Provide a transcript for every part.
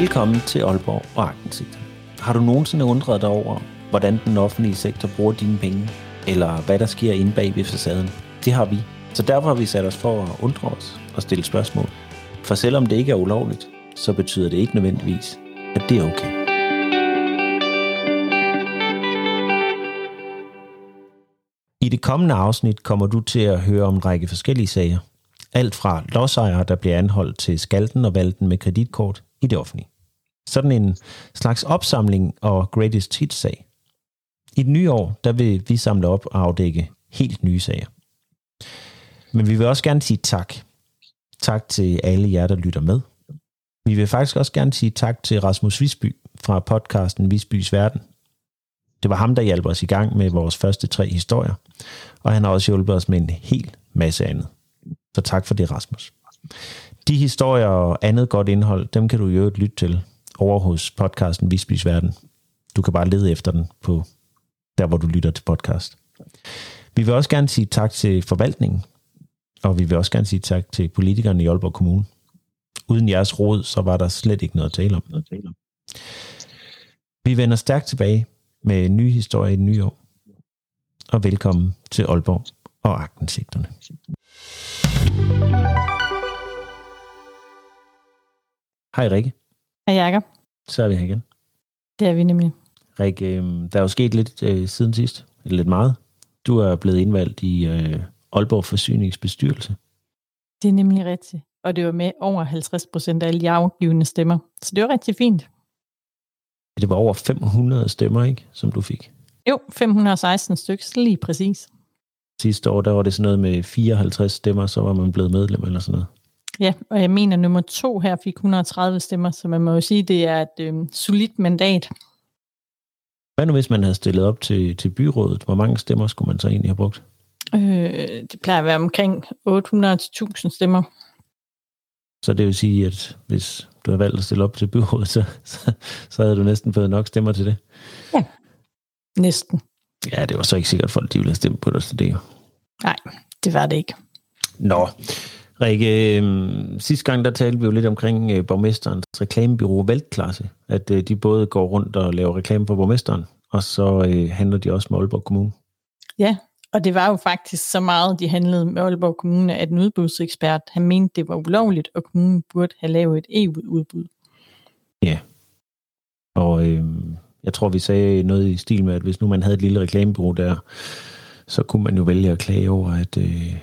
Velkommen til Aalborg og Agtensigt. Har du nogensinde undret dig over, hvordan den offentlige sektor bruger dine penge, eller hvad der sker inde bag ved facaden? Det har vi. Så derfor har vi sat os for at undre os og stille spørgsmål. For selvom det ikke er ulovligt, så betyder det ikke nødvendigvis, at det er okay. I det kommende afsnit kommer du til at høre om en række forskellige sager. Alt fra lodsejere, der bliver anholdt til skalten og valten med kreditkort i det offentlige. Sådan en slags opsamling og greatest hits sag. I det nye år, der vil vi samle op og afdække helt nye sager. Men vi vil også gerne sige tak. Tak til alle jer, der lytter med. Vi vil faktisk også gerne sige tak til Rasmus Visby fra podcasten Visbys Verden. Det var ham, der hjalp os i gang med vores første tre historier, og han har også hjulpet os med en hel masse andet. Så tak for det, Rasmus. De historier og andet godt indhold, dem kan du jo lytte til over hos podcasten Visbys Verden. Du kan bare lede efter den på der, hvor du lytter til podcast. Vi vil også gerne sige tak til forvaltningen, og vi vil også gerne sige tak til politikerne i Aalborg Kommune. Uden jeres råd, så var der slet ikke noget at tale om. Vi vender stærkt tilbage med en ny historie i det nye år. Og velkommen til Aalborg og Agtensigterne. Hej Rikke. Hej Jacob. Så er vi her igen. Det er vi nemlig. Rikke, øh, der er jo sket lidt øh, siden sidst, eller lidt meget. Du er blevet indvalgt i øh, Aalborg Forsyningsbestyrelse. Det er nemlig rigtigt. Og det var med over 50 procent af alle de afgivende stemmer. Så det var rigtig fint. Det var over 500 stemmer, ikke, som du fik? Jo, 516 stykker, lige præcis. Sidste år, der var det sådan noget med 54 stemmer, så var man blevet medlem eller sådan noget. Ja, og jeg mener, nummer to her fik 130 stemmer, så man må jo sige, det er et øh, solidt mandat. Hvad nu, hvis man havde stillet op til, til byrådet? Hvor mange stemmer skulle man så egentlig have brugt? Øh, det plejer at være omkring 800-1000 stemmer. Så det vil sige, at hvis du har valgt at stille op til byrådet, så, så, så havde du næsten fået nok stemmer til det? Ja, næsten. Ja, det var så ikke sikkert, at folk de ville have stemt på dig, så det. Nej, det var det ikke. Nå, Rikke, øh, sidste gang der talte vi jo lidt omkring øh, borgmesterens reklamebyrå Veltklasse, at øh, de både går rundt og laver reklame for borgmesteren, og så øh, handler de også med Aalborg Kommune. Ja, og det var jo faktisk så meget, de handlede med Aalborg Kommune, at en udbudsekspert, han mente, det var ulovligt, og kommunen burde have lavet et EU-udbud. Ja, og øh, jeg tror, vi sagde noget i stil med, at hvis nu man havde et lille reklamebyrå der, så kunne man jo vælge at klage over, at, øh,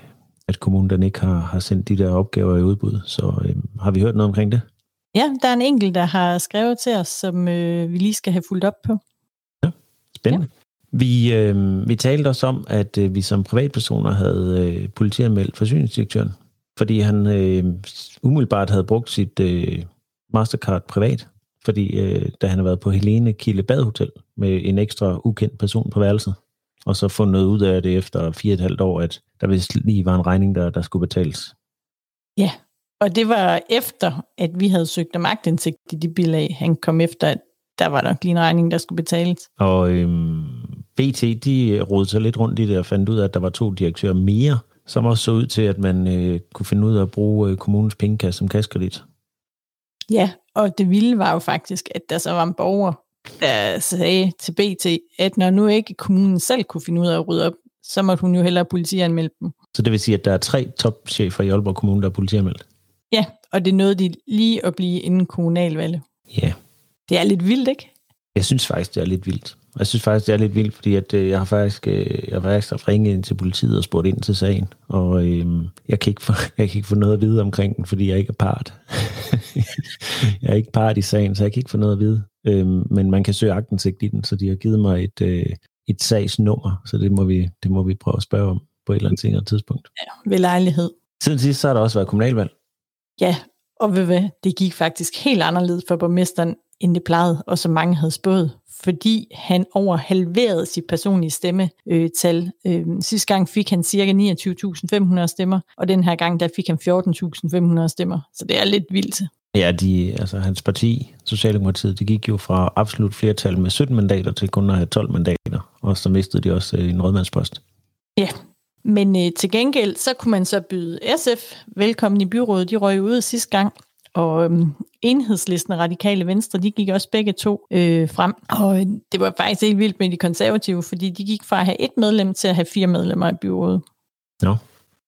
at kommunen den ikke har, har sendt de der opgaver i udbud. Så øh, har vi hørt noget omkring det? Ja, der er en enkelt, der har skrevet til os, som øh, vi lige skal have fulgt op på. Ja, spændende. Ja. Vi, øh, vi talte også om, at øh, vi som privatpersoner havde øh, politianmeldt forsyningsdirektøren, fordi han øh, umiddelbart havde brugt sit øh, Mastercard privat, fordi øh, da han havde været på Helene Kilde Badhotel med en ekstra ukendt person på værelset, og så fundet ud af det efter fire og et halvt år, at der vist lige var en regning, der, der skulle betales. Ja, og det var efter, at vi havde søgt om agtindsigt i de bilag, han kom efter, at der var nok lige en regning, der skulle betales. Og øhm, BT, de rodede sig lidt rundt i det og fandt ud af, at der var to direktører mere, som også så ud til, at man øh, kunne finde ud af at bruge øh, kommunens pengekasse som kaskredit. Ja, og det vilde var jo faktisk, at der så var en borger, der sagde til BT, at når nu ikke kommunen selv kunne finde ud af at rydde op, så måtte hun jo hellere politianmelde dem. Så det vil sige, at der er tre topchefer i Aalborg Kommune, der er politianmeldt? Ja, og det nåede de lige at blive inden kommunalvalget. Ja. Det er lidt vildt, ikke? Jeg synes faktisk, det er lidt vildt. Jeg synes faktisk, det er lidt vildt, fordi at, øh, jeg har faktisk, øh, jeg har faktisk haft ringet ind til politiet og spurgt ind til sagen, og øh, jeg, kan ikke få, jeg kan ikke få noget at vide omkring den, fordi jeg ikke er part. jeg er ikke part i sagen, så jeg kan ikke få noget at vide. Øh, men man kan søge agtensigt i den, så de har givet mig et, øh, et sagsnummer, så det må, vi, det må vi prøve at spørge om på et eller andet senere tidspunkt. Ja, ved lejlighed. Siden sidst så har der også været kommunalvalg. Ja, og ved hvad, det gik faktisk helt anderledes for borgmesteren, end det plejede, og som mange havde spået, fordi han over halverede sit personlige stemmetal. Øh, sidste gang fik han ca. 29.500 stemmer, og den her gang der fik han 14.500 stemmer. Så det er lidt vildt. Ja, de, altså hans parti, Socialdemokratiet, det gik jo fra absolut flertal med 17 mandater til kun at have 12 mandater, og så mistede de også øh, en rådmandspost. Ja, men øh, til gengæld, så kunne man så byde SF velkommen i byrådet. De røg ud sidste gang, og øhm, enhedslisten og radikale venstre, de gik også begge to øh, frem. Og det var faktisk helt vildt med de konservative, fordi de gik fra at have et medlem til at have fire medlemmer i byrådet. Nå,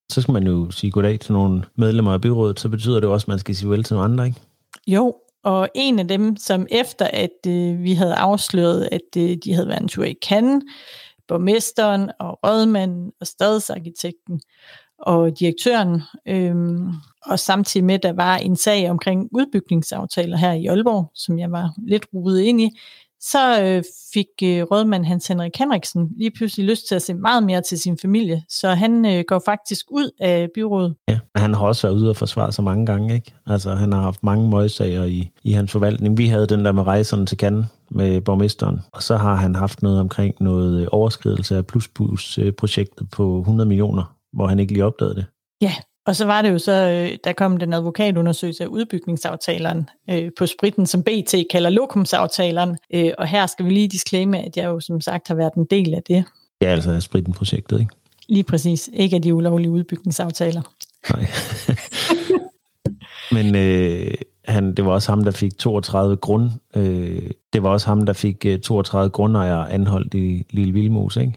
så skal man jo sige goddag til nogle medlemmer af byrådet, så betyder det også, at man skal sige vel til nogle andre, ikke? Jo, og en af dem, som efter at øh, vi havde afsløret, at øh, de havde været en tur i Cannes, borgmesteren og rådmanden og stadsarkitekten og direktøren, øhm, og samtidig med, at der var en sag omkring udbygningsaftaler her i Aalborg, som jeg var lidt ruet ind i, så øh, fik øh, rådmand Hans Henrik Henriksen lige pludselig lyst til at se meget mere til sin familie, så han øh, går faktisk ud af byrådet. Ja, han har også været ude og forsvare sig mange gange, ikke? Altså, han har haft mange møgssager i, i hans forvaltning. Vi havde den der med rejserne til Cannes med borgmesteren, og så har han haft noget omkring noget overskridelse af Plusbus-projektet på 100 millioner, hvor han ikke lige opdagede det. Ja, og så var det jo så, øh, der kom den advokatundersøgelse af udbygningsaftaleren øh, på spritten, som BT kalder lokumsaftaleren. Øh, og her skal vi lige disclaime, at jeg jo som sagt har været en del af det. Ja, altså af spritten-projektet, ikke? Lige præcis. Ikke af de ulovlige udbygningsaftaler. Nej. Men øh, han, det var også ham, der fik 32 grund. Øh, det var også ham, der fik 32 øh, grundejere anholdt i Lille Vildmos, ikke?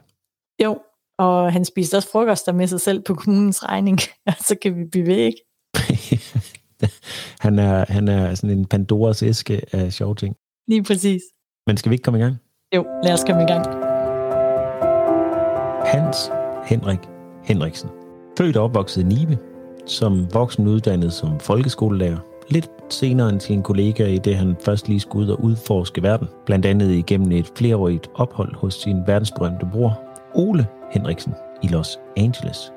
Jo, og han spiste også frokoster med sig selv på kommunens regning, og så kan vi blive ved, ikke? han, er, han er sådan en Pandoras æske af sjove ting. Lige præcis. Men skal vi ikke komme i gang? Jo, lad os komme i gang. Hans Henrik Henriksen. Født og opvokset i Nibe, som voksen uddannet som folkeskolelærer, lidt senere end sin kollega i det, han først lige skulle ud og udforske verden, blandt andet igennem et flereårigt ophold hos sin verdensberømte bror, Ole Henriksen i Los Angeles.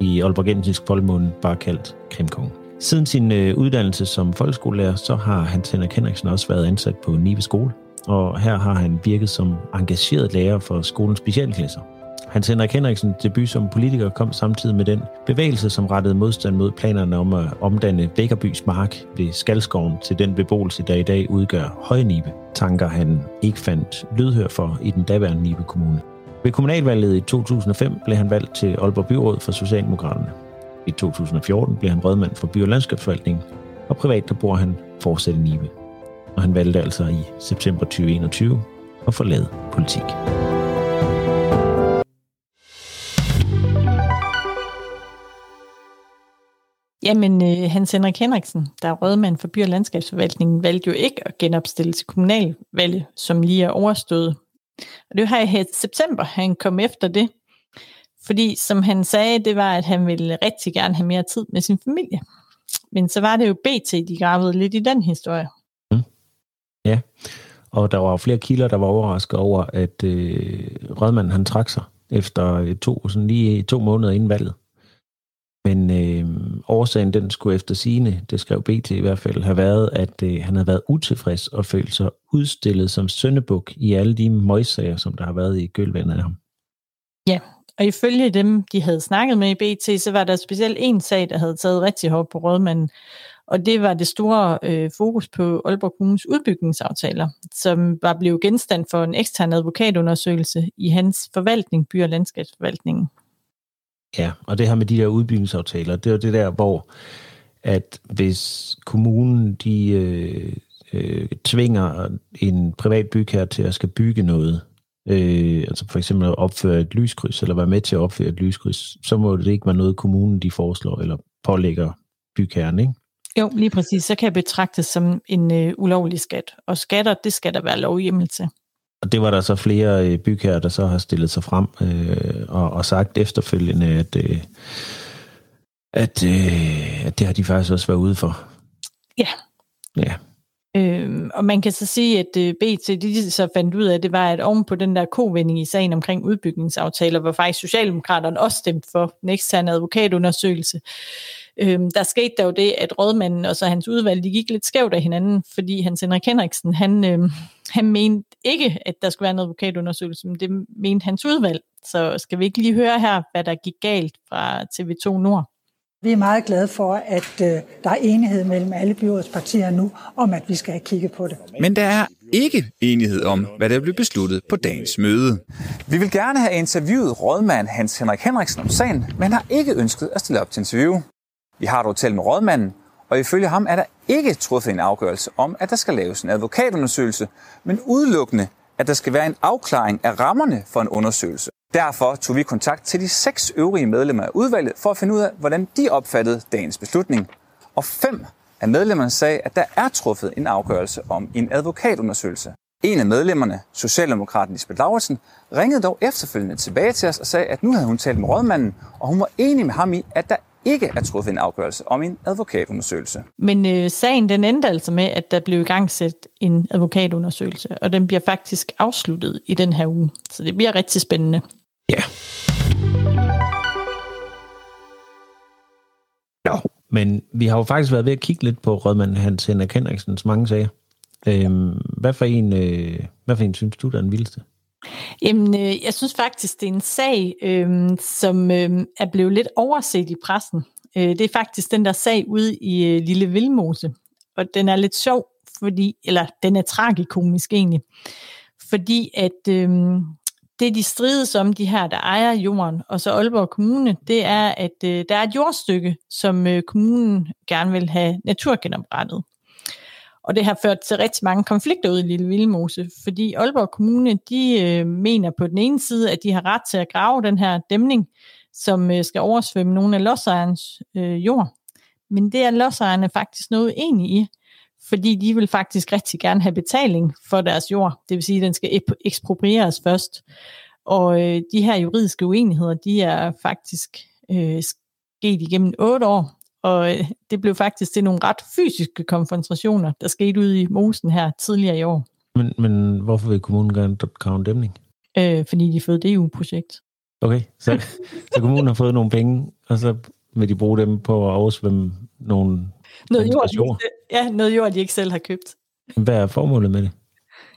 I Aalborgensisk folkemåne bare kaldt Krimkong. Siden sin øh, uddannelse som folkeskolelærer, så har Hans Henrik Henriksen også været ansat på Nive Skole, og her har han virket som engageret lærer for skolens specialklasser. Hans Henrik Henriksen debut som politiker kom samtidig med den bevægelse, som rettede modstand mod planerne om at omdanne Vækkerbys mark ved Skalskoven til den beboelse, der i dag udgør Højnibe. Tanker han ikke fandt lydhør for i den daværende Nibe Kommune. Ved kommunalvalget i 2005 blev han valgt til Aalborg Byråd for Socialdemokraterne. I 2014 blev han rådmand for by- og landskabsforvaltning, og privat der bor han fortsat i Nibe. Og han valgte altså i september 2021 at forlade politik. Jamen, øh, Hans Henrik Henriksen, der er rådmand for by- og landskabsforvaltningen, valgte jo ikke at genopstille til kommunalvalget, som lige er overstået. Og det var her i september, han kom efter det. Fordi som han sagde, det var, at han ville rigtig gerne have mere tid med sin familie. Men så var det jo BT, de gravede lidt i den historie. Mm. Ja, og der var flere kilder, der var overrasket over, at øh, Rødmanden han trak sig efter øh, to, sådan lige to måneder inden valget. Men øh, årsagen, den skulle efter sine, det skrev BT i hvert fald, have været, at øh, han havde været utilfreds og følt sig udstillet som søndebuk i alle de møgssager, som der har været i gølvandet af ham. Ja, og ifølge dem, de havde snakket med i BT, så var der specielt en sag, der havde taget rigtig hårdt på rådmanden, og det var det store øh, fokus på Aalborg Kommunes udbygningsaftaler, som var blevet genstand for en ekstern advokatundersøgelse i hans forvaltning, by- og landskabsforvaltningen. Ja, og det her med de der udbygningsaftaler, det er jo det der, hvor at hvis kommunen de øh, øh, tvinger en privat bygherre til at skal bygge noget, øh, altså for eksempel at opføre et lyskryds, eller være med til at opføre et lyskryds, så må det ikke være noget, kommunen de foreslår, eller pålægger bygherren, ikke? Jo, lige præcis. Så kan det betragtes som en øh, ulovlig skat. Og skatter, det skal der være lovhjemmel til. Og det var der så flere øh, bygherrer, der så har stillet sig frem øh, og, og sagt efterfølgende, at, øh, at, øh, at det har de faktisk også været ude for. Ja. Ja. Øhm, og man kan så sige, at øh, BT de så fandt ud af, det var, at oven på den der kovending i sagen omkring udbygningsaftaler, hvor faktisk Socialdemokraterne også stemte for eksterne advokatundersøgelse, Øhm, der skete der jo det, at rådmanden og så hans udvalg, de gik lidt skævt af hinanden, fordi Hans Henrik Henriksen, han, øhm, han mente ikke, at der skulle være en advokatundersøgelse, men det mente hans udvalg. Så skal vi ikke lige høre her, hvad der gik galt fra TV2 Nord? Vi er meget glade for, at øh, der er enighed mellem alle byrådspartier nu om, at vi skal have kigget på det. Men der er ikke enighed om, hvad der blev besluttet på dagens møde. Vi vil gerne have interviewet rådmand Hans Henrik Henriksen om sagen, men har ikke ønsket at stille op til interview. Vi har et talt med rådmanden, og ifølge ham er der ikke truffet en afgørelse om, at der skal laves en advokatundersøgelse, men udelukkende, at der skal være en afklaring af rammerne for en undersøgelse. Derfor tog vi kontakt til de seks øvrige medlemmer af udvalget for at finde ud af, hvordan de opfattede dagens beslutning. Og fem af medlemmerne sagde, at der er truffet en afgørelse om en advokatundersøgelse. En af medlemmerne, Socialdemokraten Lisbeth Lauritsen, ringede dog efterfølgende tilbage til os og sagde, at nu havde hun talt med rådmanden, og hun var enig med ham i, at der ikke er truffet en afgørelse om en advokatundersøgelse. Men øh, sagen den endte altså med, at der blev i gang sat en advokatundersøgelse, og den bliver faktisk afsluttet i den her uge. Så det bliver rigtig spændende. Ja. Nå, men vi har jo faktisk været ved at kigge lidt på rådmanden Hans Henrik Henriksens mange sager. Øhm, hvad, for en, øh, hvad for en synes du, der er den vildeste? Jamen, øh, jeg synes faktisk, det er en sag, øh, som øh, er blevet lidt overset i pressen. Øh, det er faktisk den der sag ude i øh, Lille Vilmose, Og den er lidt sjov, fordi, eller den er tragikomisk egentlig. Fordi at øh, det, de strides om, de her, der ejer jorden, og så Aalborg Kommune, det er, at øh, der er et jordstykke, som øh, kommunen gerne vil have naturgenoprettet. Og det har ført til rigtig mange konflikter ude i Lille Vildmose, fordi Aalborg Kommune, de øh, mener på den ene side, at de har ret til at grave den her dæmning, som øh, skal oversvømme nogle af lodsejernes øh, jord. Men det er lodsejerne faktisk noget enige i, fordi de vil faktisk rigtig gerne have betaling for deres jord. Det vil sige, at den skal eksproprieres først. Og øh, de her juridiske uenigheder, de er faktisk øh, sket igennem otte år, og øh, det blev faktisk til nogle ret fysiske konfrontationer, der skete ude i Mosen her tidligere i år. Men, men hvorfor vil kommunen gerne grave en dæmning? Øh, fordi de fået det EU-projekt. Okay, så, så kommunen har fået nogle penge, og så vil de bruge dem på at oversvømme nogle noget jord, jord. Ja, noget jord, de ikke selv har købt. Hvad er formålet med det?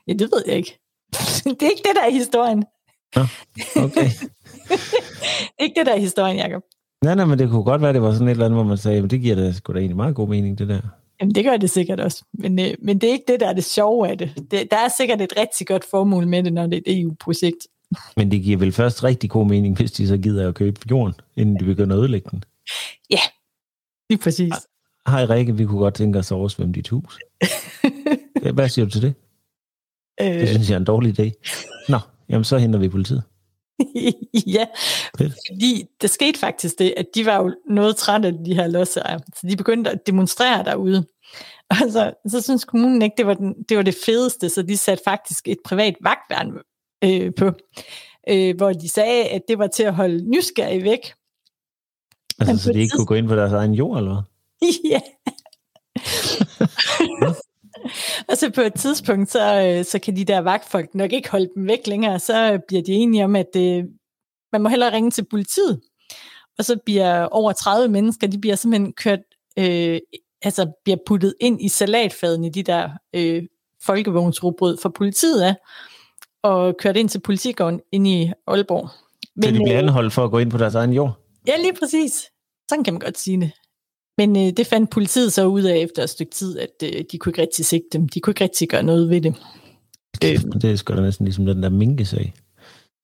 Ja, det ved jeg ikke. det er ikke det, der er historien. Ja, okay. det er ikke det, der er historien, Jacob. Nej, nej, men det kunne godt være, det var sådan et eller andet, hvor man sagde, men det giver da sgu da egentlig meget god mening, det der. Jamen, det gør det sikkert også. Men, øh, men det er ikke det, der er det sjove af det. det. Der er sikkert et rigtig godt formål med det, når det er et EU-projekt. Men det giver vel først rigtig god mening, hvis de så gider at købe jorden, inden de begynder at ødelægge den. Ja, lige præcis. Hej Rikke, vi kunne godt tænke os at oversvømme dit hus. Hvad siger du til det? Øh... Det synes jeg er en dårlig idé. Nå, jamen så henter vi politiet. ja, Fedt. fordi det skete faktisk det, at de var jo noget trætte af de her lodsejere, så de begyndte at demonstrere derude. Og så, så synes kommunen ikke, det var, den, det var det fedeste, så de satte faktisk et privat vagtværn øh, på, øh, hvor de sagde, at det var til at holde nysgerrige væk. Altså, så de ikke kunne gå ind på deres egen jord, eller hvad? ja. og så på et tidspunkt, så, øh, så kan de der vagtfolk nok ikke holde dem væk længere, så bliver de enige om, at øh, man må hellere ringe til politiet. Og så bliver over 30 mennesker, de bliver simpelthen kørt, øh, altså bliver puttet ind i salatfaden i de der øh, folkevognsrugbrød for politiet af, og kørt ind til politigården ind i Aalborg. Men, så de bliver øh, anholdt for at gå ind på deres egen jord? Ja, lige præcis. Sådan kan man godt sige det. Men øh, det fandt politiet så ud af efter et stykke tid, at øh, de kunne ikke rigtig sigte dem. De kunne ikke rigtig gøre noget ved det. Øh, det er sgu da næsten ligesom den der minkesag.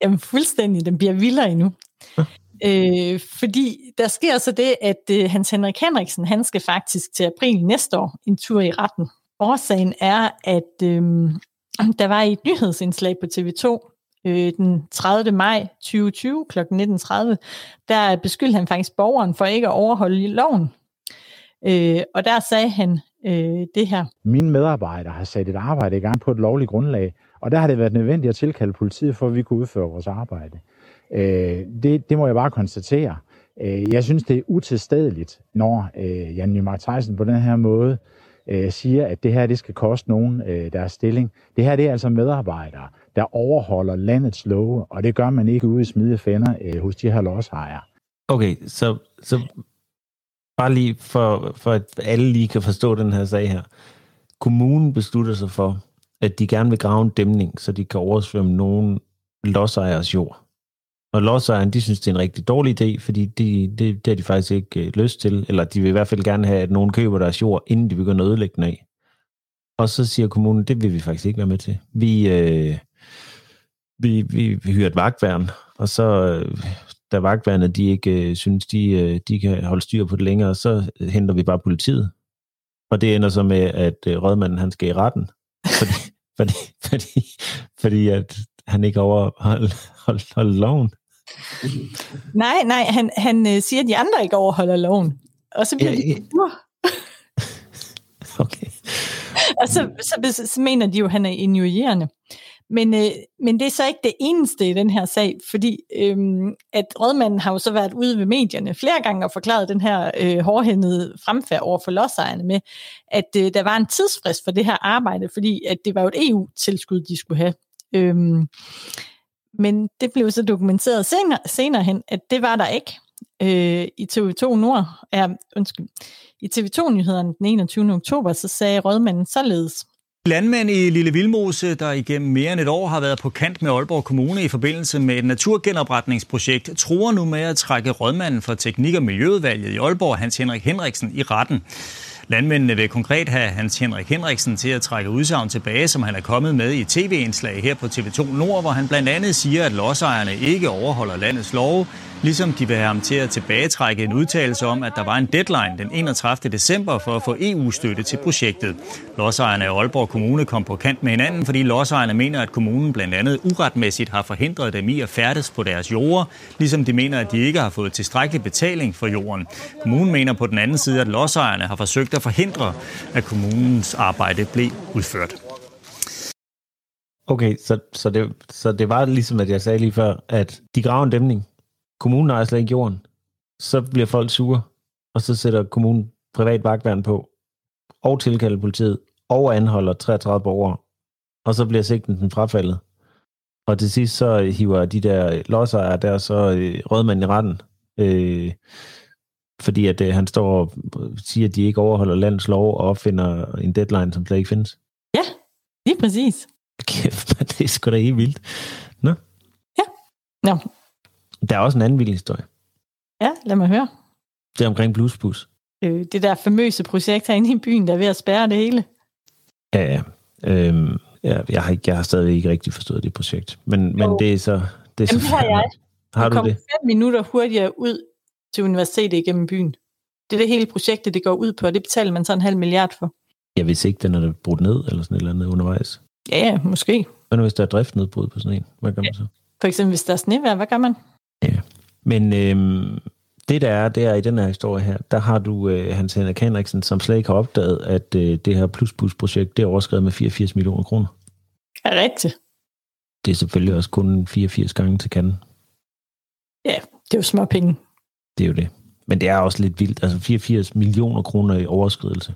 Jamen fuldstændig, den bliver vildere endnu. Ja. Øh, fordi der sker så det, at øh, Hans Henrik Henriksen, han skal faktisk til april næste år en tur i retten. Årsagen er, at øh, der var et nyhedsindslag på TV2 øh, den 30. maj 2020 kl. 19.30, der beskyldte han faktisk borgeren for ikke at overholde loven. Øh, og der sagde han øh, det her. Mine medarbejdere har sat et arbejde i gang på et lovligt grundlag, og der har det været nødvendigt at tilkalde politiet, for at vi kunne udføre vores arbejde. Øh, det, det må jeg bare konstatere. Øh, jeg synes, det er utilstedeligt, når øh, Jan Nymark Theisen på den her måde øh, siger, at det her det skal koste nogen øh, deres stilling. Det her det er altså medarbejdere, der overholder landets love, og det gør man ikke ude i smide fænder øh, hos de her lodsejere. Okay, så, så bare lige for, for at alle lige kan forstå den her sag her. Kommunen beslutter sig for, at de gerne vil grave en dæmning, så de kan oversvømme nogen lodsejers jord. Og lodsejeren, de synes, det er en rigtig dårlig idé, fordi de, det, det har de faktisk ikke øh, lyst til, eller de vil i hvert fald gerne have, at nogen køber deres jord, inden de begynder at ødelægge den af. Og så siger kommunen, det vil vi faktisk ikke være med til. Vi, øh, vi, vi, vi hyrer et vagtværn, og så øh, da vagtværnet de ikke øh, synes, de, øh, de kan holde styr på det længere, så henter vi bare politiet. Og det ender så med, at øh, rådmanden han skal i retten, fordi, fordi, fordi, fordi at han ikke overholdt hold, hold loven. Nej, nej, han, han øh, siger, at de andre ikke overholder loven. Og så bliver Ja, de sure. Okay. Og så, så, så mener de jo, at han er injurierende. Men, øh, men det er så ikke det eneste i den her sag, fordi øh, at rådmanden har jo så været ude ved medierne flere gange og forklaret den her øh, hårdhændede fremfærd over for lodsejerne med, at øh, der var en tidsfrist for det her arbejde, fordi at det var jo et EU-tilskud, de skulle have. Øh, men det blev så dokumenteret senere, senere hen, at det var der ikke. Øh, I TV2 Nord, er, undskyld, i TV2-nyhederne den 21. oktober, så sagde rådmanden således. Landmænd i Lille Vildmose, der igennem mere end et år har været på kant med Aalborg Kommune i forbindelse med et naturgenopretningsprojekt, tror nu med at trække rådmanden for Teknik- og Miljøudvalget i Aalborg, Hans Henrik Henriksen, i retten. Landmændene vil konkret have Hans Henrik Henriksen til at trække udsagn tilbage, som han er kommet med i tv-indslag her på TV2 Nord, hvor han blandt andet siger, at lodsejerne ikke overholder landets love, ligesom de vil have ham til at tilbagetrække en udtalelse om, at der var en deadline den 31. december for at få EU-støtte til projektet. Lodsejerne af Aalborg Kommune kom på kant med hinanden, fordi lodsejerne mener, at kommunen blandt andet uretmæssigt har forhindret dem i at færdes på deres jorder, ligesom de mener, at de ikke har fået tilstrækkelig betaling for jorden. Kommunen mener på den anden side, at lodsejerne har forsøgt at forhindre, at kommunens arbejde blev udført. Okay, så, så, det, så det var ligesom, at jeg sagde lige før, at de graver en dæmning. Kommunen ejer slet ikke jorden. Så bliver folk sure, og så sætter kommunen privat vagtværn på, og tilkalder politiet, og anholder 33 borgere, og så bliver sigtelsen frafaldet. Og til sidst så hiver de der lodsejere der så øh, rådmanden i retten, øh, fordi at øh, han står og siger, at de ikke overholder landets lov og opfinder en deadline, som slet ikke findes. Lige præcis. Kæft, det er sgu da helt vildt. Nå. Nå, Der er også en anden vild historie. ja, lad mig høre. Det er omkring Bluesbus. Øh, det der famøse projekt herinde i byen, der er ved at spærre det hele. Ja, ja. Øhm, ja jeg, har, jeg har stadig ikke rigtig forstået det projekt. Men, men Jo. det er så... Det er så Jamen, det har jeg. Har Jeg du kom det? fem minutter hurtigere ud til universitetet igennem byen. Det er det hele projektet, det går ud på, og det betaler man så en halv milliard for. Jeg vidste ikke, den er brudt ned, eller sådan et eller andet undervejs. Ja, ja, måske. Hvad nu, hvis der er driftnedbrud på sådan en? Hvad gør man så? For eksempel, hvis der er snevejr, hvad gør man? Men øhm, det der er, det er i den her historie her, der har du øh, Hans Henrik Henriksen, som slet ikke har opdaget, at øh, det her Plusbus-projekt, det er overskrevet med 84 millioner kroner. Er det rigtigt? Det er selvfølgelig også kun 84 gange til kanden. Ja, det er jo små penge. Det er jo det. Men det er også lidt vildt. Altså 84 millioner kroner i overskridelse.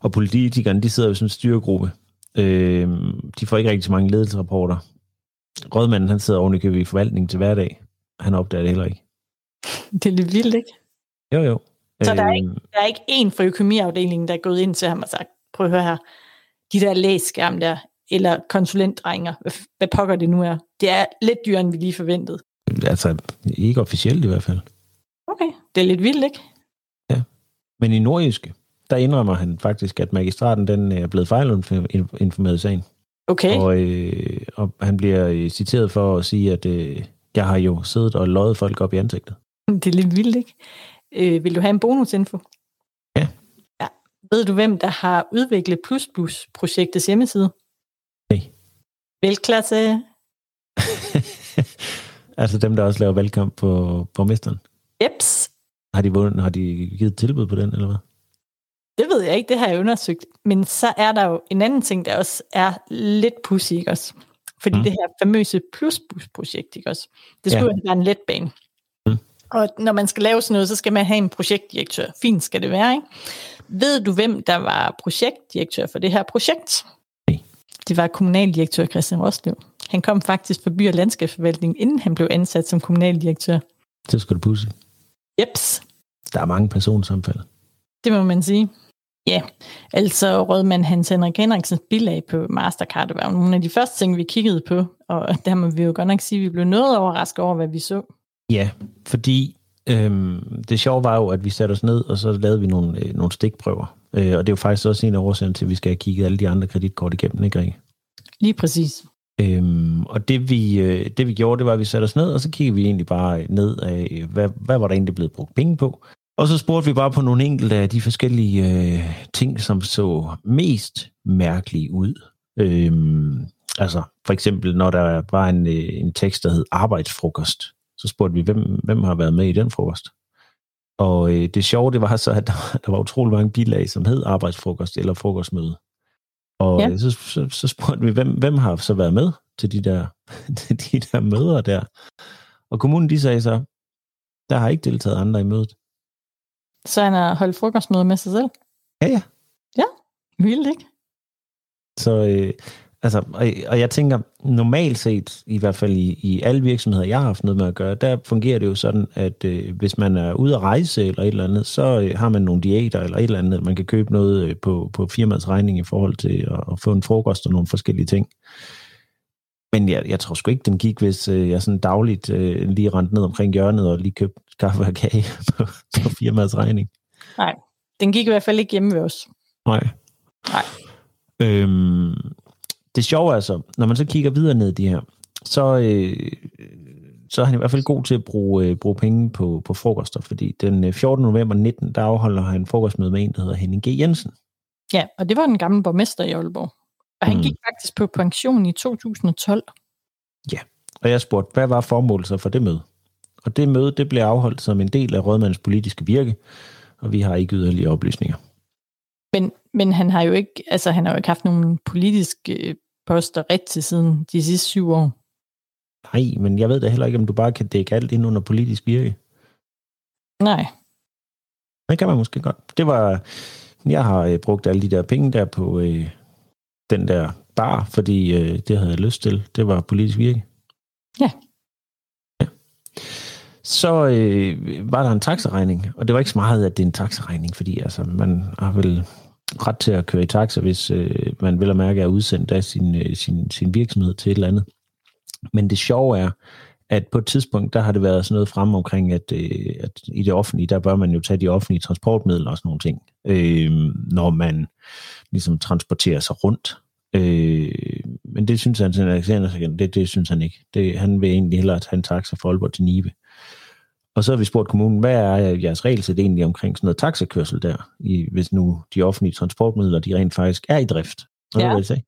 Og politikerne, de sidder jo i en styregruppe. Øh, de får ikke rigtig så mange ledelsesrapporter. Rådmanden, han sidder oven i forvaltningen til hverdag. Han opdager det heller ikke. Det er lidt vildt, ikke? Jo, jo. Så der er Øhm, Der er ikke en fra økonomiafdelingen, der er gået ind til ham og sagt, prøv at høre her, de der læsskærm der, eller konsulentdrenger, hvad, pokker det nu er. Det er lidt dyrere, end vi lige forventede. Altså, ikke officielt i hvert fald. Okay, det er lidt vildt, ikke? Men i Nordjyske, der indrømmer han faktisk, at magistraten den er blevet fejlinformeret i sagen. Okay, Og, øh, og han bliver øh, citeret for at sige, at øh, jeg har jo siddet og løjet folk op i ansigtet. det er lidt vildt, ikke? Øh, vil du have en bonusinfo? Ja. ja. Ved du, hvem der har udviklet Plus Plus-projektets hjemmeside? Nej. Velklasse. altså dem, der også laver valgkamp på borgmesteren. Eps. Har de, vundet, har de givet tilbud på den, eller hvad? Det ved jeg ikke, det har jeg undersøgt. Men så er der jo en anden ting, der også er lidt pussy, ikke også? Fordi Mm. det her famøse plusbus-projekt, ikke også? Det skulle Ja. være en letbane. Mm. Og når man skal lave sådan noget, så skal man have en projektdirektør. Fint skal det være, ikke? Ved du, hvem der var projektdirektør for det her projekt? Nej. Det var kommunaldirektør Christian Roslev. Han kom faktisk fra by- og landskabsforvaltningen, inden han blev ansat som kommunaldirektør. Så skal du pusse. Jeps, Der er mange personsamfald. Det må man sige. Ja, altså rådmand Hans Henrik Henriksens bilag på Mastercard var nogle af de første ting, vi kiggede på, og der må vi jo godt nok sige, at vi blev noget overrasket over, hvad vi så. Ja, fordi øhm, det sjove var jo, at vi satte os ned, og så lavede vi nogle, øh, nogle stikprøver. Øh, og det er jo faktisk også en af årsagen til, at vi skal have kigget alle de andre kreditkort igennem, ikke Rikke? Lige præcis. Øhm, og det vi, øh, det vi gjorde, det var, at vi satte os ned, og så kiggede vi egentlig bare ned af, hvad, hvad var der egentlig blevet brugt penge på, Og så spurgte vi bare på nogle enkelte af de forskellige øh, ting, som så mest mærkelige ud. Øhm, altså for eksempel, når der var en, øh, en tekst, der hed arbejdsfrokost, så spurgte vi, hvem, hvem har været med i den frokost? Og øh, det sjove, det var så, at der, der var utrolig mange bilag, som hed arbejdsfrokost eller frokostmøde. Og ja. Øh, så, så, så spurgte vi, hvem, hvem har så været med til de der, til de der møder der? Og kommunen, de sagde så, der har ikke deltaget andre i mødet. Så han har holdt frokostmøde med sig selv? Ja, ja. Ja, vildt ikke? Så, øh, altså, og, og jeg tænker, normalt set, i hvert fald i, i alle virksomheder, jeg har haft noget med at gøre, der fungerer det jo sådan, at øh, hvis man er ude at rejse eller et eller andet, så øh, har man nogle diæter eller et eller andet, man kan købe noget øh, på, på firmaets regning i forhold til at, at få en frokost og nogle forskellige ting. Men jeg, jeg tror sgu ikke, den gik, hvis øh, jeg sådan dagligt øh, lige rent ned omkring hjørnet og lige købte kaffe og kage på, på firmaets regning. Nej, den gik i hvert fald ikke hjemme ved os. Nej. Nej. Øhm, det sjove er altså, når man så kigger videre ned i de her, så, øh, så er han i hvert fald god til at bruge, øh, bruge penge på, på frokoster, fordi den 14. Øh, november 19, der afholder han frokostmøde med en, der hedder Henning G. Jensen. Ja, og det var den gamle borgmester i Aalborg. Og han mm. gik faktisk på pension i 2012. Ja, og jeg spurgte, hvad var formålet så for det møde? Og det møde, det blev afholdt som en del af rådmandens politiske virke, og vi har ikke yderligere oplysninger. Men, men han har jo ikke, altså han har jo ikke haft nogen politiske øh, poster rigtig siden de sidste syv år. Nej, men jeg ved da heller ikke, om du bare kan dække alt ind under politisk virke. Nej. Det kan man måske godt. Det var, jeg har øh, brugt alle de der penge der på øh, den der bar, fordi øh, det havde jeg lyst til. Det var politisk virke. Ja. ja. Så øh, var der en taxaregning, og det var ikke så meget, at det er en taxaregning, fordi altså, man har vel ret til at køre i taxa, hvis øh, man vil at mærke er udsendt af sin, øh, sin, sin virksomhed til et eller andet. Men det sjove er, at på et tidspunkt, der har det været sådan noget frem omkring, at, øh, at i det offentlige, der bør man jo tage de offentlige transportmidler og sådan nogle ting, øh, når man ligesom transporterer sig rundt. Øh, men det synes han, det, det synes han ikke. Det, han vil egentlig hellere tage en taxa fra Aalborg til Nibe. Og så har vi spurgt kommunen, hvad er jeres regelsæt egentlig omkring sådan noget taxakørsel der, i, hvis nu de offentlige transportmidler, de rent faktisk er i drift? Hvad ja. det?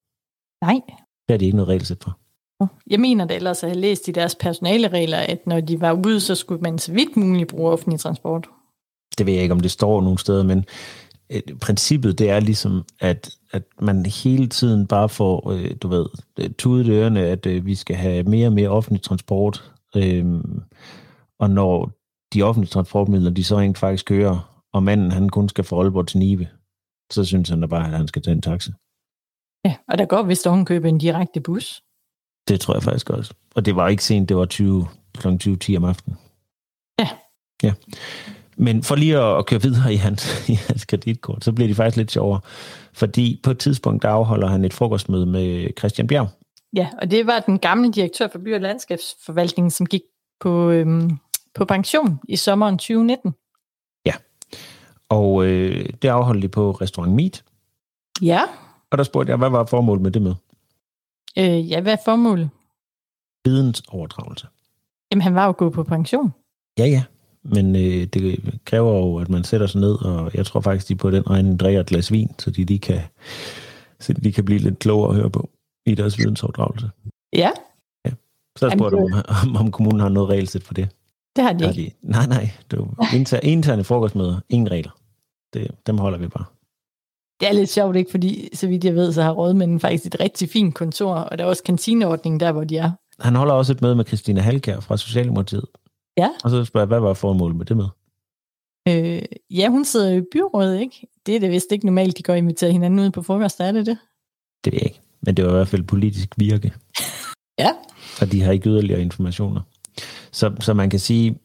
Nej. Det er de ikke noget regelsæt for. Jeg mener det ellers, at jeg har læst i deres personaleregler, at når de var ude, så skulle man så vidt muligt bruge offentlig transport. Det ved jeg ikke, om det står nogen steder, men øh, princippet det er ligesom, at, at man hele tiden bare får, øh, du ved, tudet ørerne, at øh, vi skal have mere og mere offentlig transport. Øh, og når de offentlige transportmidler, de så rent faktisk kører, og manden han kun skal fra Aalborg til Nive, så synes han da bare, at han skal tage en taxa. Ja, og der går vist købe en direkte bus. Det tror jeg faktisk også. Og det var ikke sent, det var 20, kl. 20.10 om aftenen. Ja. Ja. Men for lige at køre videre i hans, i hans kreditkort, så bliver de faktisk lidt sjovere. Fordi på et tidspunkt, der afholder han et frokostmøde med Christian Bjerg. Ja, og det var den gamle direktør for by- og landskabsforvaltningen, som gik på øhm, på pension i sommeren 2019. Ja, og øh, det afholdt de på Restaurant Meat. Ja. Og der spurgte jeg, hvad var formålet med det med? Øh, ja, hvad er formålet? Vidensoverdragelse. Jamen, han var jo gået på pension. Ja, ja. Men øh, det kræver jo, at man sætter sig ned, og jeg tror faktisk, de på den regning drikker et glas vin, så de lige kan, så de kan blive lidt klogere at høre på i deres vidensoverdragelse. Ja. ja. Så jeg spurgte, om, om kommunen har noget regelsæt for det. Det har de ikke. De, nej, nej. Du, inter, interne frokostmøder, ingen regler. Det, dem holder vi bare. Det er lidt sjovt, ikke? Fordi, så vidt jeg ved, så har rådmænden faktisk et rigtig fint kontor, og der er også kantineordning der, hvor de er. Han holder også et møde med Christina Halkær fra Socialdemokratiet. Ja. Og så spørger jeg, hvad var formålet med det med? Øh, ja, hun sidder i byrådet, ikke? Det er det vist ikke normalt, de går og inviterer hinanden ud på frokost, er det det? Det ved jeg ikke, men det var i hvert fald politisk virke. ja. Og de har ikke yderligere informationer. Så, så man kan sige,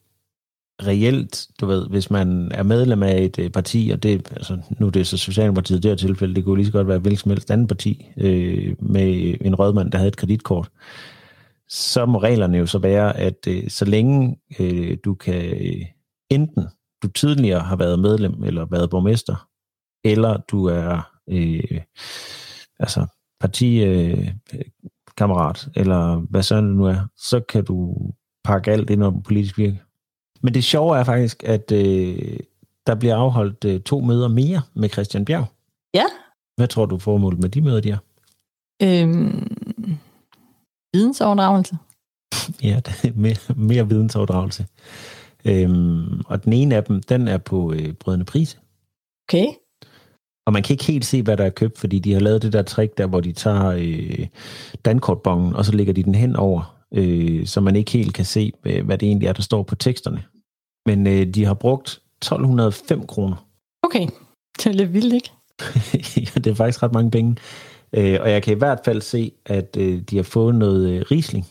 reelt, du ved, hvis man er medlem af et øh, parti, og det, altså, nu er det så Socialdemokratiet i det her tilfælde, det kunne lige så godt være hvilket som helst andet parti, øh, med en rødmand, der havde et kreditkort, så må reglerne jo så være, at øh, så længe øh, du kan øh, enten, du tidligere har været medlem, eller været borgmester, eller du er øh, altså partikammerat, øh, eller hvad sådan det nu er, så kan du pakke alt ind om politisk virke. Men det sjove er faktisk, at øh, Der bliver afholdt øh, to møder mere med Christian Bjerg. Ja. Hvad tror du formålet med de møder, de er? Øhm, vidensoverdragelse. Ja, er mere, mere vidensoverdragelse. Øhm, og den ene af dem, den er på øh, Brødrene Prise. Okay. Og man kan ikke helt se, hvad der er købt, fordi de har lavet det der trick der, hvor de tager øh, dankortbongen, og så lægger de den hen over, øh, så man ikke helt kan se, øh, hvad det egentlig er, der står på teksterne. Men øh, de har brugt 1205 kroner. Okay. Det er lidt vildt, ikke? ja, det er faktisk ret mange penge. Øh, og jeg kan i hvert fald se, at øh, de har fået noget øh, Riesling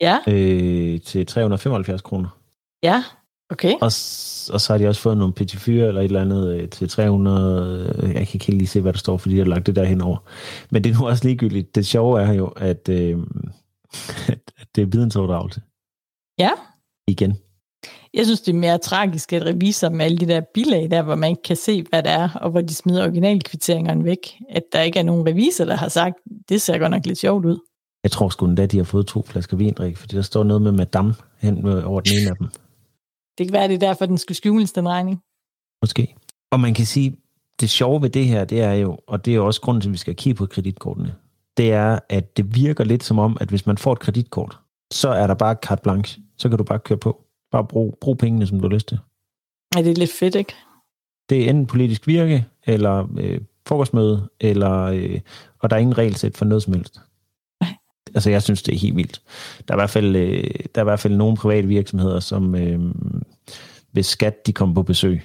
Ja. øh, til 375 kroner. Ja. Okay. Og, og så har de også fået nogle petit fyre eller et eller andet øh, til 300. øh, Jeg kan ikke helt lige se, hvad der står, fordi de har lagt det der henover. Men det er nu også ligegyldigt. Det sjove er jo, at, øh, at det er vidensoverdragelse. Ja. Igen. Jeg synes, det er mere tragisk, at revisor med alle de der bilag der, hvor man ikke kan se, hvad det er, og hvor de smider originalkvitteringerne væk, at der ikke er nogen revisor, der har sagt, det ser godt nok lidt sjovt ud. Jeg tror sgu endda, de har fået to flasker vindrik, fordi der står noget med madame hen over den ene af dem. Det kan være, det er derfor, den skal skjules, den regning. Måske. Og man kan sige, det sjove ved det her, det er jo, og det er jo også grunden til, at vi skal kigge på kreditkortene, det er, at det virker lidt som om, at hvis man får et kreditkort, så er der bare carte blanche. Så kan du bare køre på. Bare brug, brug pengene, som du har lyst til. Er det er lidt fedt, ikke? Det er enten politisk virke, eller øh, frokostmøde, eller, øh, og der er ingen regelsæt for noget som helst. Altså, jeg synes, det er helt vildt. Der er i hvert fald, øh, der er i hvert fald nogle private virksomheder, som øh, hvis skat de kommer på besøg,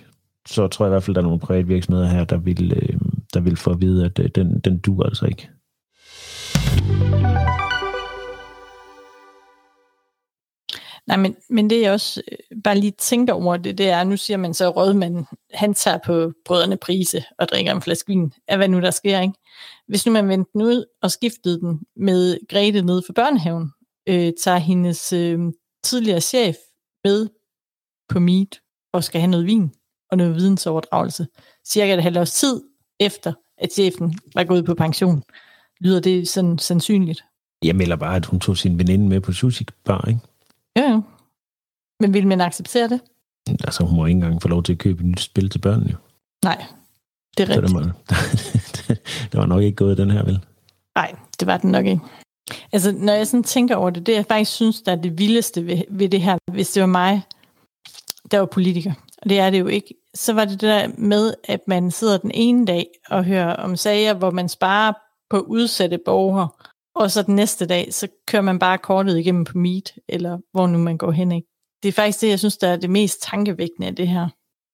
så tror jeg i hvert fald, der er nogle private virksomheder her, der vil, øh, der vil få at vide, at øh, den, den duer altså ikke. Nej, men, men det jeg også øh, bare lige tænker over det, det er, nu siger man så, at rådmanden, han tager på brødrene prise og drikker en flaske vin, af hvad nu der sker, ikke? Hvis nu man vendte den ud og skiftede den med Grete nede for børnehaven, øh, tager hendes øh, tidligere chef med på meet og skal have noget vin og noget vidensoverdragelse, cirka et halvt års tid efter, at chefen var gået på pension. Lyder det sådan sandsynligt? Jeg melder bare, at hun tog sin veninde med på sushi bar, ikke? Ja, ja. Men vil man acceptere det? Altså, hun må ikke engang få lov til at købe et nyt spil til børnene. jo. Nej, det er Så rigtigt. det, må, det var nok ikke gået den her, vel? Nej, det var den nok ikke. Altså, når jeg sådan tænker over det, det jeg faktisk synes, der er det vildeste ved, ved det her, hvis det var mig, der var politiker, og det er det jo ikke, så var det det der med, at man sidder den ene dag og hører om sager, hvor man sparer på udsatte borgere, og så den næste dag, så kører man bare kortet igennem på Meet, eller hvor nu man går hen, ikke? Det er faktisk det, jeg synes, der er det mest tankevækkende af det her.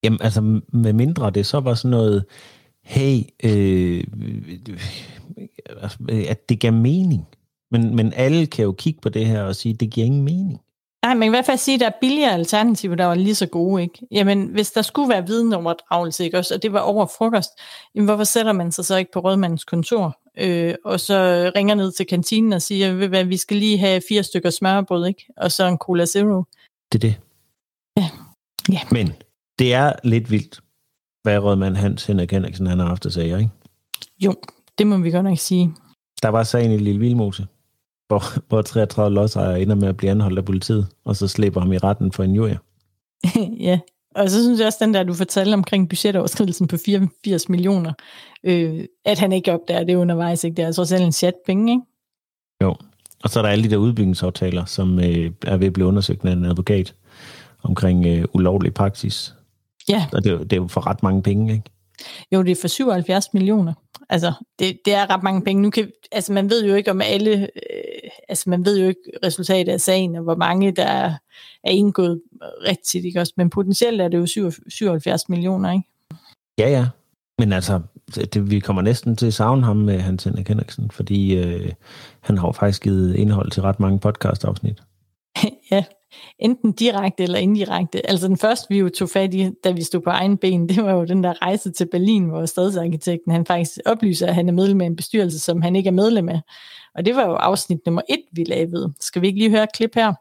Jamen, altså, med mindre det så var sådan noget, hey, øh, altså, at det gav mening. Men, men alle kan jo kigge på det her og sige, at det giver ingen mening. Nej, man kan i hvert fald sige, at der er billigere alternativer, der var lige så gode, ikke? Jamen, hvis der skulle være videnoverdragelse, ikke også, og det var over frokost, jamen, hvorfor sætter man sig så ikke på rådmandens kontor, øh, og så ringer ned til kantinen og siger, ved hvad, vi skal lige have fire stykker smørbrød, ikke? Og så en Cola Zero. Det er det. Ja. Ja. Men det er lidt vildt, hvad rådmand Hans Henrik Henriksen han har haft at sige, ikke? Jo, det må vi godt nok sige. Der var sagen i Lille Vildmose, hvor, hvor 33 lodsejere ender med at blive anholdt af politiet, og så slipper ham i retten for en jury. ja, og så synes jeg også, den der, du fortalte omkring budgetoverskridelsen på 84 millioner, øh, at han ikke opdager det undervejs, ikke? Det er altså selv en chat penge, ikke? Jo, og så er der alle de der udbygningsaftaler, som øh, er ved at blive undersøgt af en advokat omkring øh, ulovlig praksis. Ja. Og det, er det er jo for ret mange penge, ikke? Jo, det er for 77 millioner. Altså, det, det er ret mange penge. Nu kan, altså, man ved jo ikke om alle, øh, altså, man ved jo ikke resultatet af sagen, og hvor mange der er, er indgået rigtigt, ikke også? Men potentielt er det jo 7, 77 millioner, ikke? Ja, ja. Men altså, det, vi kommer næsten til at savne ham med Hans Henrik Henriksen, fordi øh, han har jo faktisk givet indhold til ret mange podcast-afsnit. ja, enten direkte eller indirekte. Altså den første, vi jo tog fat i, da vi stod på egen ben, det var jo den der rejse til Berlin, hvor stadsarkitekten han faktisk oplyser, at han er medlem af en bestyrelse, som han ikke er medlem af. Og det var jo afsnit nummer et, vi lavede. Skal vi ikke lige høre et klip her?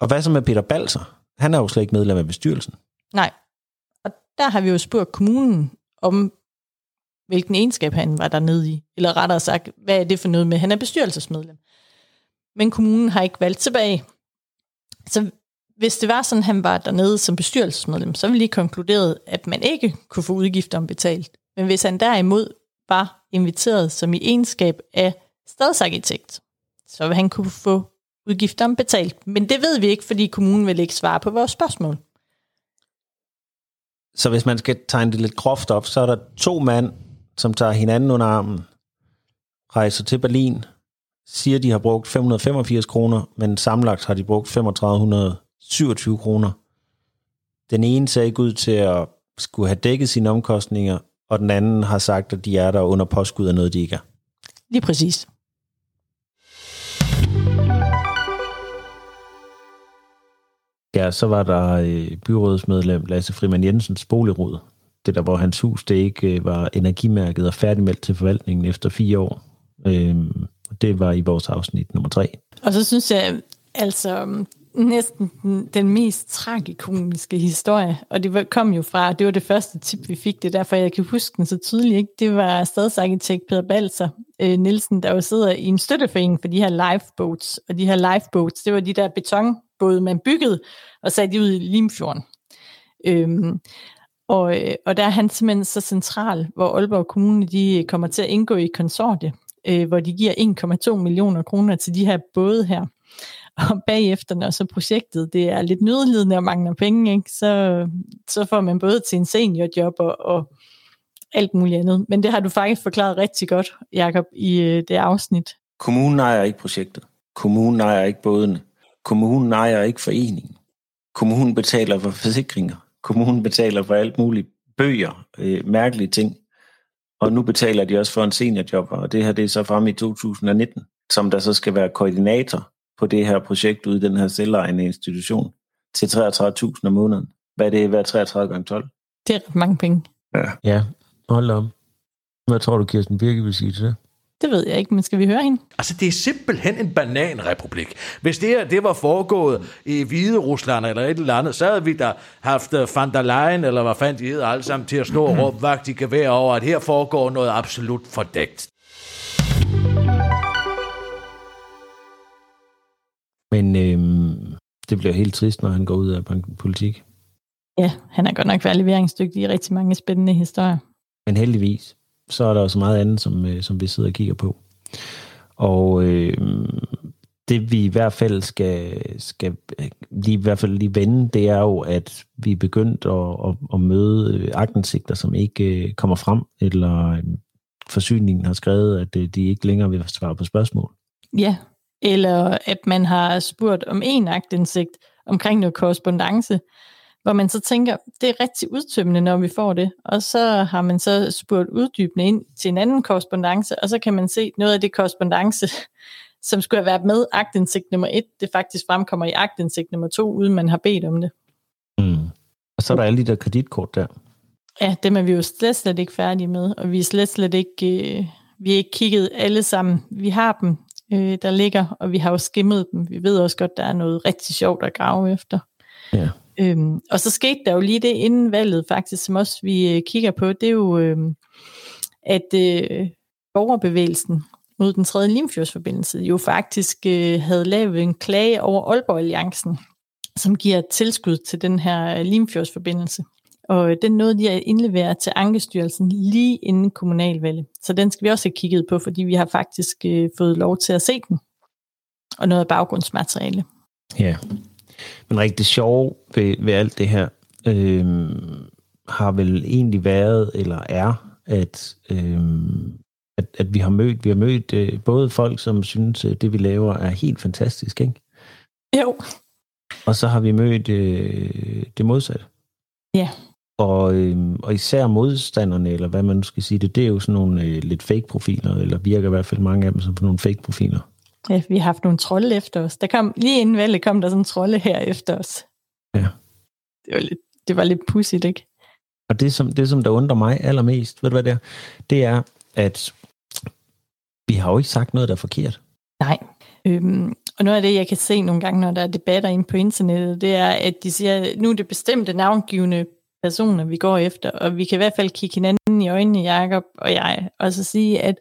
Og hvad så med Peter Balser? Han er jo slet ikke medlem af bestyrelsen. Nej. Og der har vi jo spurgt kommunen om, hvilken egenskab han var dernede i. Eller rettere sagt, hvad er det for noget med, han er bestyrelsesmedlem. Men kommunen har ikke valgt tilbage. Så hvis det var sådan, han var dernede som bestyrelsesmedlem, så ville de konkluderet, at man ikke kunne få udgifter betalt. Men hvis han derimod var inviteret som i egenskab af stadsarkitekt, så vil han kunne få udgifter betalt. Men det ved vi ikke, fordi kommunen vil ikke svare på vores spørgsmål. Så hvis man skal tegne det lidt groft op, så er der to mænd, som tager hinanden under armen, rejser til Berlin, siger, de har brugt 585 kroner, men samlet har de brugt 3527 kroner. Den ene ser ikke ud til at skulle have dækket sine omkostninger, og den anden har sagt, at de er der under påskud af noget, de ikke er. Lige præcis. Ja, så var der øh, byrådsmedlem Lasse Friman Jensens boligråd. Det der, hvor hans hus det ikke øh, var energimærket og færdigmeldt til forvaltningen efter fire år. Øhm, det var i vores afsnit nummer tre. Og så synes jeg, altså mm, næsten den mest tragikomiske historie, og det kom jo fra, det var det første tip, vi fik, det derfor jeg kan huske den så tydeligt, ikke? det var stadsarkitekt Peter Balser øh, Nielsen, der jo sidder i en støtteforening for de her lifeboats, og de her lifeboats, det var de der betonbåde, man byggede og satte ud i Limfjorden. Øhm, og, øh, og der er han simpelthen så central, hvor Aalborg Kommune de kommer til at indgå i konsortiet, øh, hvor de giver 1,2 millioner kroner til de her både her. Og bagefter, når så projektet det er lidt nødlidende og mangler penge, ikke, så, så får man både til en seniorjob og, og alt muligt andet. Men det har du faktisk forklaret rigtig godt, Jakob, i øh, det afsnit. Kommunen ejer ikke projektet. Kommunen ejer ikke bådene. Kommunen ejer ikke foreningen. Kommunen betaler for forsikringer. Kommunen betaler for alt muligt. Bøger, øh, mærkelige ting. Og nu betaler de også for en seniorjob, og det her det er så frem i 2019, som der så skal være koordinator på det her projekt ude i den her selvejende institution til 33.000 om måneden. Hvad er det hver 33 gange 12? Det er mange penge. Ja. Ja, hold om. Hvad tror du, Kirsten Birke vil sige til det? Det ved jeg ikke, men skal vi høre hende? Altså, det er simpelthen en bananrepublik. Hvis det her det var foregået i Hvide Rusland eller et eller andet, så havde vi da haft øh, van der Leyen, eller hvad fanden de hedder alle sammen, til at stå og råbe vagt i gevær over, at her foregår noget absolut fordækt. Men øhm, det bliver helt trist, når han går ud af politik. Ja, han er godt nok været leveringsdygtig i rigtig mange spændende historier. Men heldigvis, så er der også meget andet, som, øh, som vi sidder og kigger på. Og øh, det vi i hvert fald skal, skal lige, i hvert fald lige vende, det er jo, at vi er begyndt at, at, at møde øh, agtensigter, som ikke øh, kommer frem, eller øh, forsyningen har skrevet, at øh, de ikke længere vil svare på spørgsmål. Ja, eller at man har spurgt om en agtindsigt omkring noget korrespondence, hvor man så tænker, det er rigtig udtømmende, når vi får det. Og så har man så spurgt uddybende ind til en anden korrespondence, og så kan man se noget af det korrespondence, som skulle have været med agtindsigt nummer et, det faktisk fremkommer i agtindsigt nummer to, uden man har bedt om det. Mm. Og så er der alle de der kreditkort der. Ja, dem er vi jo slet, slet ikke færdige med, og vi er slet, slet ikke, øh, vi er ikke kigget alle sammen. Vi har dem, øh, der ligger, og vi har jo skimmet dem. Vi ved også godt, der er noget rigtig sjovt at grave efter. Ja. Øhm, og så skete der jo lige det inden valget faktisk, som også vi øh, kigger på, det er jo, øh, at øh, borgerbevægelsen mod den tredje Limfjordsforbindelse jo faktisk øh, havde lavet en klage over Aalborg Alliancen, som giver tilskud til den her øh, Limfjordsforbindelse. Og øh, den nåede de at indlevere til Ankestyrelsen lige inden kommunalvalget. Så den skal vi også have kigget på, fordi vi har faktisk øh, fået lov til at se den. Og noget baggrundsmateriale. Ja, men rigtig sjov ved, ved alt det her, øh, har vel egentlig været, eller er, at, øh, at, at vi har mødt, vi har mødt øh, både folk, som synes, at det vi laver er helt fantastisk, ikke? Jo. Og så har vi mødt øh, det modsatte. Ja. Og, øh, og især modstanderne, eller hvad man nu skal sige det, det er jo sådan nogle øh, lidt fake-profiler, eller virker i hvert fald mange af dem som nogle fake-profiler. Ja, vi har haft nogle trolde efter os. Der kom, lige inden valget kom der sådan en trolde her efter os. Ja. Det var lidt, det var lidt pudsigt, ikke? Og det som, det, som der undrer mig allermest, ved du hvad det er? Det er, at vi har jo ikke sagt noget, der er forkert. Nej. Øhm, og noget af det, jeg kan se nogle gange, når der er debatter inde på internettet, det er, at de siger, at nu er det bestemte navngivende personer, vi går efter, og vi kan i hvert fald kigge hinanden i øjnene, Jacob og jeg, og så sige, at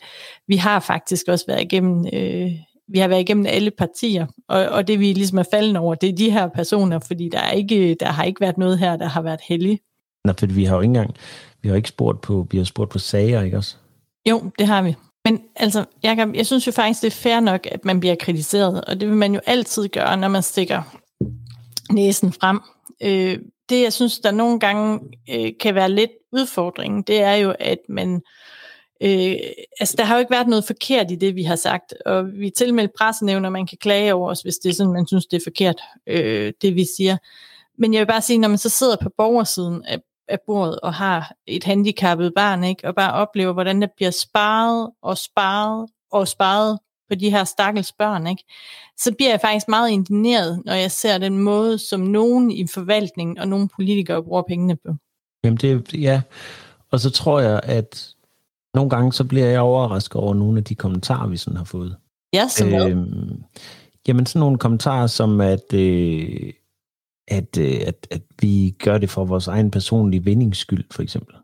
vi har faktisk også været igennem øh, vi har været igennem alle partier, og, og det vi ligesom er faldende over, det er de her personer, fordi der, er ikke, der har ikke været noget her, der har været heldigt. Nå, fordi vi har jo ikke engang, vi har ikke spurgt på, vi har spurgt på sager, ikke også? Jo, det har vi. Men altså, Jacob, jeg synes jo faktisk, det er fair nok, at man bliver kritiseret, og det vil man jo altid gøre, når man stikker næsen frem. Øh, det, jeg synes, der nogle gange øh, kan være lidt udfordring, det er jo, at man... Øh, altså, der har jo ikke været noget forkert i det, vi har sagt, og vi tilmeldt pressenævn, og man kan klage over os, hvis det er sådan, man synes, det er forkert, øh, det vi siger. Men jeg vil bare sige, når man så sidder på borgersiden af, af bordet og har et handicappet barn, ikke, og bare oplever, hvordan der bliver sparet og sparet og sparet på de her stakkels børn, ikke? så bliver jeg faktisk meget indigneret, når jeg ser den måde, som nogen i forvaltningen og nogle politikere bruger pengene på. Jamen det, ja, og så tror jeg, at nogle gange så bliver jeg overrasket over nogle af de kommentarer, vi sådan har fået. Ja, som øhm, Jamen sådan nogle kommentarer som, at, øh, at, øh, at, at vi gør det for vores egen personlige vindingsskyld, for eksempel.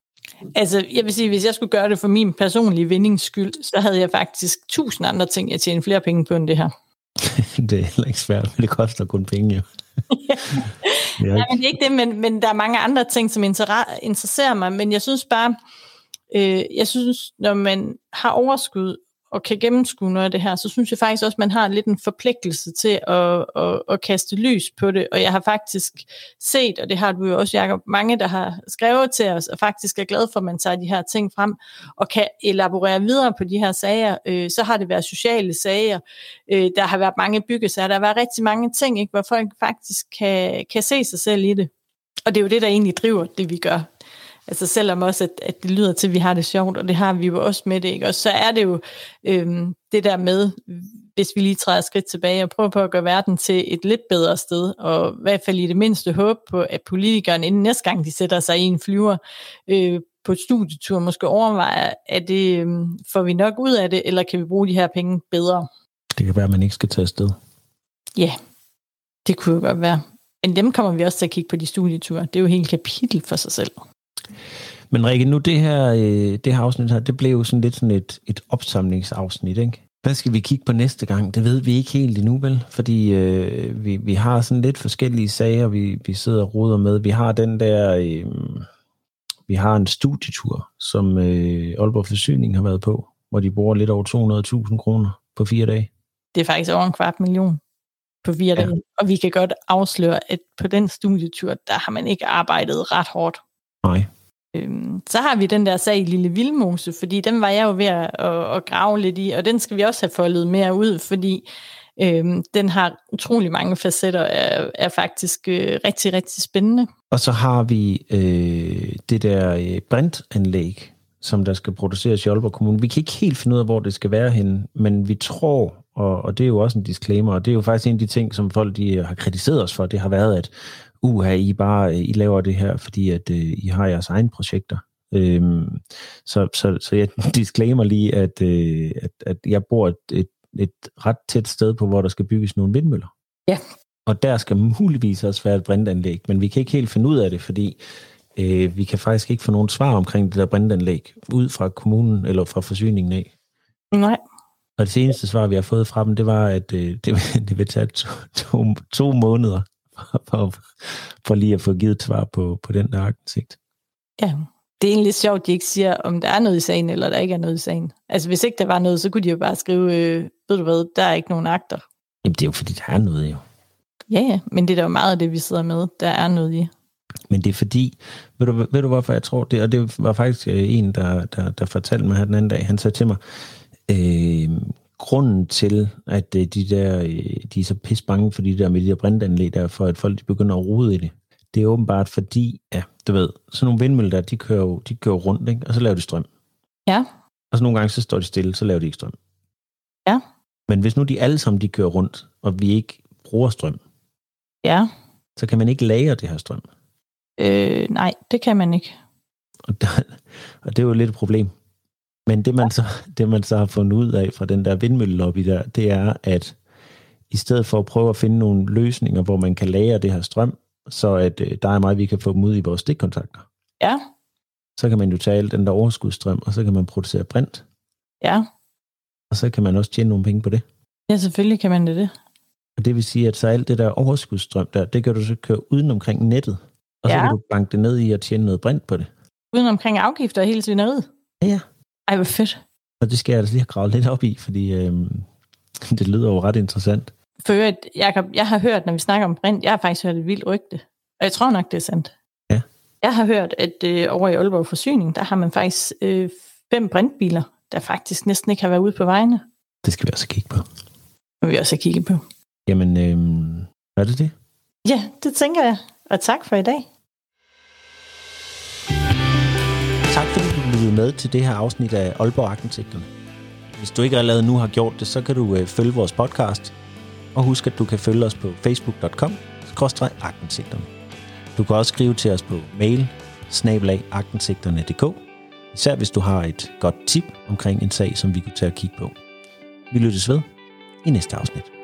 Altså, jeg vil sige, hvis jeg skulle gøre det for min personlige vindingsskyld, så havde jeg faktisk tusind andre ting, jeg tjener flere penge på end det her. det er heller ikke svært, men det koster kun penge, jo. ja. Nej, men det er ikke det, men, men der er mange andre ting, som interesserer mig, men jeg synes bare, øh, jeg synes, når man har overskud og kan gennemskue noget af det her, så synes jeg faktisk også, at man har lidt en forpligtelse til at, at, at kaste lys på det. Og jeg har faktisk set, og det har du jo også, Jacob, mange, der har skrevet til os, og faktisk er glade for, at man tager de her ting frem, og kan elaborere videre på de her sager. Øh, så har det været sociale sager, øh, der har været mange byggesager, der har været rigtig mange ting, ikke, hvor folk faktisk kan, kan se sig selv i det. Og det er jo det, der egentlig driver det, vi gør. Altså selvom også, at, at det lyder til, at vi har det sjovt, og det har vi jo også med det, ikke? Og så er det jo øhm, det der med, hvis vi lige træder skridt tilbage og prøver på at gøre verden til et lidt bedre sted, og i hvert fald i det mindste håb på, at politikerne inden næste gang de sætter sig i en flyver øh, på et studietur, måske overvejer, at det øh, får vi nok ud af det, eller kan vi bruge de her penge bedre? Det kan være, at man ikke skal tage afsted. Ja, det kunne jo godt være. Men dem kommer vi også til at kigge på de studieture. Det er jo helt kapitel for sig selv. Men Rikke, nu det her, øh, det her afsnit her, det blev jo sådan lidt sådan et, et opsamlingsafsnit, ikke? Hvad skal vi kigge på næste gang? Det ved vi ikke helt endnu, vel? Fordi øh, vi, vi har sådan lidt forskellige sager, vi, vi sidder og ruder med. Vi har den der... Øh, vi har en studietur, som øh, Aalborg Forsyning har været på, hvor de bruger lidt over 200.000 kroner på fire dage. Det er faktisk over en kvart million på fire ja. dage. Og vi kan godt afsløre, at på den studietur, der har man ikke arbejdet ret hårdt. Nej. Øhm, så har vi den der sag i Lille Vildmose, fordi den var jeg jo ved at, at, at grave lidt i, og den skal vi også have foldet mere ud, fordi øhm, den har utrolig mange facetter, er, er faktisk øh, rigtig, rigtig spændende. Og så har vi øh, det der øh, brintanlæg, som der skal produceres i Aalborg Kommune. Vi kan ikke helt finde ud af, hvor det skal være henne, men vi tror, og, og det er jo også en disclaimer, og det er jo faktisk en af de ting, som folk de har kritiseret os for, det har været, at uha, I bare I laver det her, fordi at uh, I har jeres egne projekter. Øhm, så, så, så jeg disclaimer lige, at, uh, at, at jeg bor et, et, et ret tæt sted på, hvor der skal bygges nogle vindmøller. Ja. Og der skal muligvis også være et brintanlæg, men vi kan ikke helt finde ud af det, fordi øh, vi kan faktisk ikke få nogen svar omkring det der brintanlæg ud fra kommunen eller fra forsyningen af. Nej. Og det seneste svar, vi har fået fra dem, det var, at øh, det, det vil tage to, to, to måneder for, for lige at få givet svar på, på den der aktindsigt. Ja, det er egentlig sjovt, at de ikke siger, om der er noget i sagen, eller der ikke er noget i sagen. Altså, hvis ikke der var noget, så kunne de jo bare skrive, øh, ved du hvad, der er ikke nogen akter. Jamen, det er jo fordi, der er noget jo. Ja, ja, men det er da jo meget af det, vi sidder med. Der er noget i. Men det er fordi, ved du, ved du hvorfor jeg tror det? Og det var faktisk øh, en, der, der, der fortalte mig her den anden dag. Han sagde til mig, øh, grunden til, at øh, de der, øh, de er så pis bange for de der med de der brintanlæg, der for at folk de begynder at rode i det, det er åbenbart fordi, ja, du ved, sådan nogle vindmøller der, de kører jo de kører rundt, ikke? og så laver de strøm. Ja. Og så nogle gange, så står de stille, så laver de ikke strøm. Ja. Men hvis nu de alle sammen, de kører rundt, og vi ikke bruger strøm, ja. så kan man ikke lagre det her strøm. Øh, nej, det kan man ikke. Og, der, og det er jo lidt et problem. Men det man, så, det, man så har fundet ud af fra den der vindmøllelobby der, det er, at i stedet for at prøve at finde nogle løsninger, hvor man kan lagre det her strøm, så at øh, der er meget, vi kan få dem ud i vores stikkontakter. Ja. Så kan man jo tage den der overskudsstrøm, og så kan man producere brint. Ja. Og så kan man også tjene nogle penge på det. Ja, selvfølgelig kan man det. Og det vil sige, at så alt det der overskudsstrøm der, det kan du så køre uden omkring nettet. Og så Ja. kan du banke det ned i og tjene noget brint på det. Uden omkring afgifter og hele svineriet. Ja, ja. Ej, hvor fedt. Og det skal jeg altså lige have gravet lidt op i, fordi øhm, det lyder jo ret interessant. For øvrigt, Jacob, jeg har hørt, når vi snakker om brint, jeg har faktisk hørt et vildt rygte. Og jeg tror nok, det er sandt. Ja. Jeg har hørt, at øh, over i Aalborg Forsyning, der har man faktisk øh, fem brintbiler, der faktisk næsten ikke har været ude på vejene. Det skal vi også kigge på. Det vil vi også kigge på. Jamen, øhm, er det det? Ja, det tænker jeg. Og tak for i dag. Tak fordi lyttet med til det her afsnit af Aalborg Agtensigterne. Hvis du ikke allerede nu har gjort det, så kan du øh, følge vores podcast. Og husk, at du kan følge os på facebook.com agtensigterne. Du kan også skrive til os på mail snabelagagtensigterne.dk Især hvis du har et godt tip omkring en sag, som vi kunne tage at kigge på. Vi lyttes ved i næste afsnit.